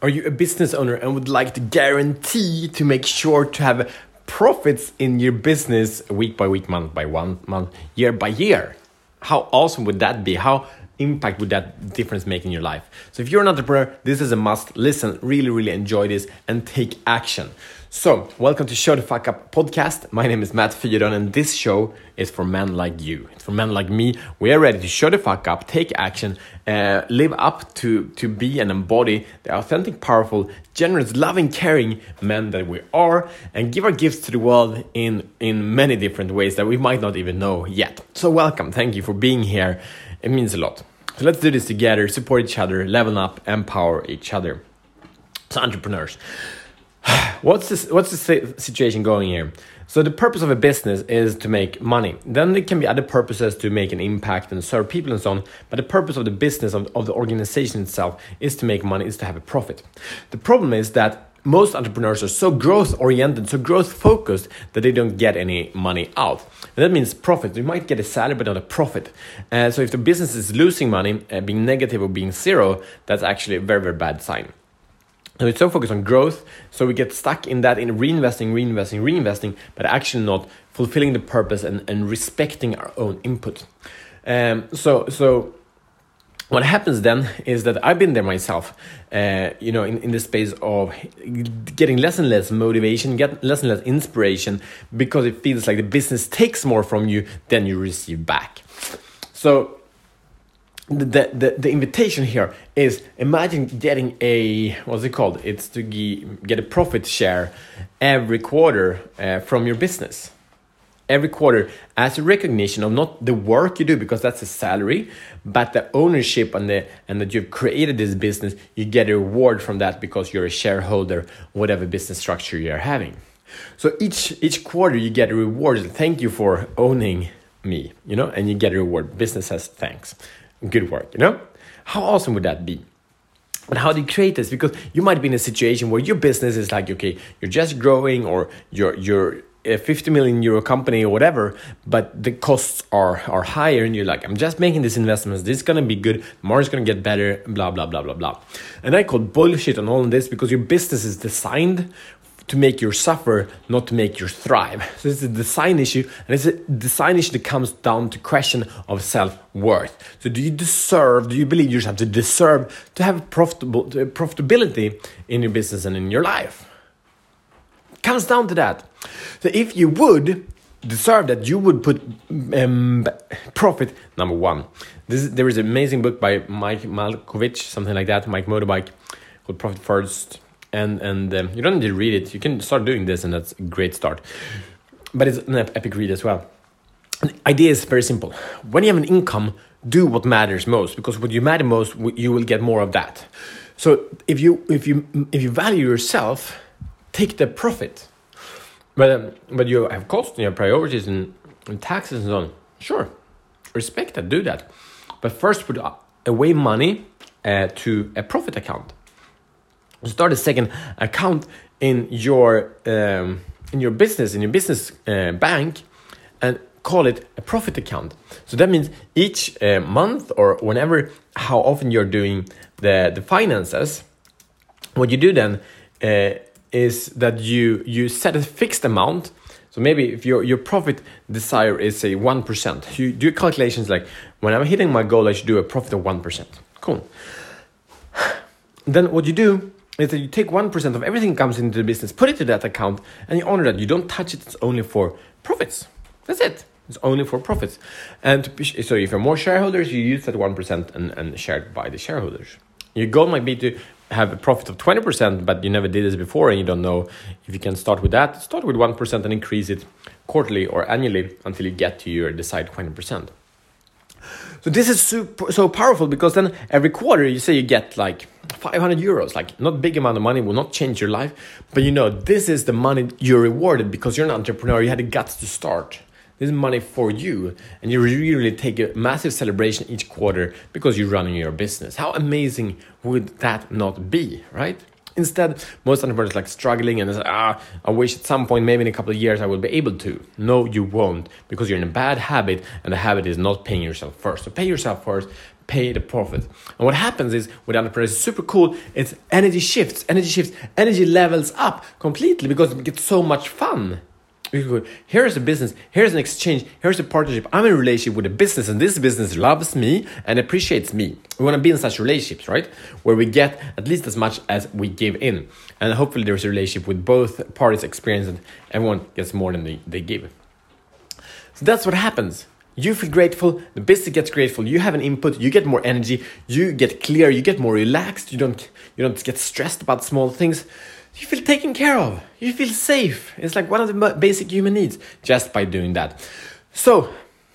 Are you a business owner and would like to guarantee to make sure to have profits in your business week by week, month by one month, year by year? How awesome would that be? How impact would that difference make in your life? So if you're an entrepreneur, this is a must. Listen, really, really enjoy this and take action. So, welcome to Show the Fuck Up podcast. My name is Matt Fyron, and this show is for men like you. It's for men like me. We are ready to show the fuck up, take action, uh, live up to, to be and embody the authentic, powerful, generous, loving, caring men that we are, and give our gifts to the world in, in many different ways that we might not even know yet. So, welcome. Thank you for being here. It means a lot. So, let's do this together, support each other, level up, empower each other. So, entrepreneurs. What's this what's the situation going here? So the purpose of a business is to make money. Then there can be other purposes to make an impact and serve people and so on but the purpose of the business of, of the organization itself is to make money is to have a profit. The problem is that most entrepreneurs are so growth oriented, so growth focused that they don't get any money out. And that means profit. You might get a salary, but not a profit. Uh, so if the business is losing money, uh, being negative or being zero, that's actually a very, very bad sign. So it's so focused on growth, so we get stuck in that in reinvesting, reinvesting, reinvesting, but actually not fulfilling the purpose and, and respecting our own input. Um, so so what happens then is that I've been there myself, uh, you know, in, in the space of getting less and less motivation, get less and less inspiration because it feels like the business takes more from you than you receive back. So the, the, the invitation here is imagine getting a what's it called it's to get a profit share every quarter uh, from your business every quarter as a recognition of not the work you do because that's a salary but the ownership and the and that you've created this business you get a reward from that because you're a shareholder whatever business structure you're having so each each quarter you get a reward thank you for owning me you know and you get a reward business says thanks good work, you know? How awesome would that be? But how do you create this? Because you might be in a situation where your business is like, okay, you're just growing or you're you're a 50 million euro company or whatever, but the costs are are higher, and you're like, I'm just making these investments. This is gonna be good. Tomorrow's gonna get better. Blah blah blah blah blah. And I call bullshit on all of this because your business is designed to make you suffer, not to make you thrive. So it's a design issue, and it's a design issue that comes down to question of self-worth. So do you deserve, do you believe yourself to deserve to have profitable uh, profitability in your business and in your life? Comes down to that. So if you would deserve that, you would put um, profit number one. This, there is an amazing book by Mike Malkovich, something like that, Mike Motorbike, called Profit First and and um, you don't need to read it. You can start doing this, and that's a great start. But it's an epic read as well. the idea is very simple. When you have an income, do what matters most because what you matter most, you will get more of that. So if you if you if you value yourself, take the profit. But um, but you have costs, you have priorities and, and taxes and so on. Sure, respect that, do that. But first, put away money uh, to a profit account start a second account in your um, in your business in your business uh, bank and call it a profit account so that means each uh, month or whenever how often you're doing the the finances what you do then uh, is that you you set a fixed amount so maybe if your your profit desire is say 1% you do calculations like when i'm hitting my goal i should do a profit of 1% cool then what you do is that you take 1% of everything that comes into the business, put it to that account, and you honor that. You don't touch it, it's only for profits. That's it. It's only for profits. And so if you're more shareholders, you use that 1% and, and share it by the shareholders. Your goal might be to have a profit of 20%, but you never did this before and you don't know if you can start with that. Start with 1% and increase it quarterly or annually until you get to your desired 20%. So this is super, so powerful because then every quarter you say you get like 500 euros, like not big amount of money, will not change your life, but you know this is the money you're rewarded because you're an entrepreneur. You had the guts to start. This is money for you, and you really, take a massive celebration each quarter because you're running your business. How amazing would that not be, right? Instead, most entrepreneurs like struggling and say, ah, I wish at some point, maybe in a couple of years, I will be able to. No, you won't, because you're in a bad habit, and the habit is not paying yourself first. So pay yourself first, pay the profit. And what happens is with entrepreneurs, it's super cool. It's energy shifts, energy shifts, energy levels up completely because it gets so much fun. Here's a business, here's an exchange, here's a partnership. I'm in a relationship with a business, and this business loves me and appreciates me. We want to be in such relationships, right? Where we get at least as much as we give in. And hopefully, there's a relationship with both parties experience and everyone gets more than they, they give. So that's what happens. You feel grateful, the business gets grateful, you have an input, you get more energy, you get clear, you get more relaxed, you don't you don't get stressed about small things you feel taken care of. You feel safe. It's like one of the basic human needs just by doing that. So,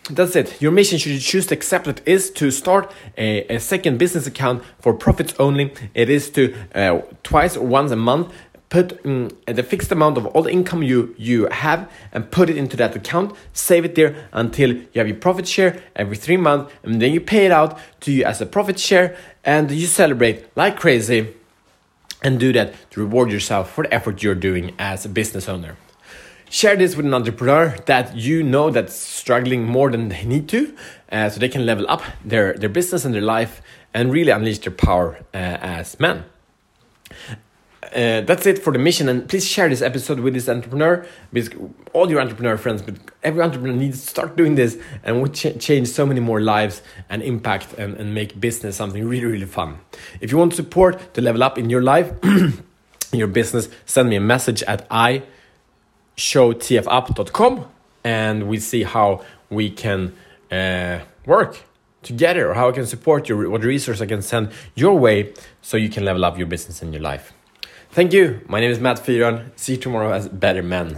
that's it. Your mission, should you choose to accept it, is to start a, a second business account for profits only. It is to uh, twice or once a month put um, the fixed amount of all the income you you have and put it into that account save it there until you have your profit share every three months and then you pay it out to you as a profit share and you celebrate like crazy and do that to reward yourself for the effort you're doing as a business owner. Share this with an entrepreneur that you know that's struggling more than they need to, uh, so they can level up their, their business and their life and really unleash their power uh, as men uh, that's it for the mission. And please share this episode with this entrepreneur, with all your entrepreneur friends, but every entrepreneur needs to start doing this and we ch change so many more lives and impact and, and make business something really, really fun. If you want support to level up in your life, your business, send me a message at i ishowtfup.com and we see how we can uh, work together or how I can support you, what resources I can send your way so you can level up your business and your life. Thank you. My name is Matt Fyron. See you tomorrow as better men.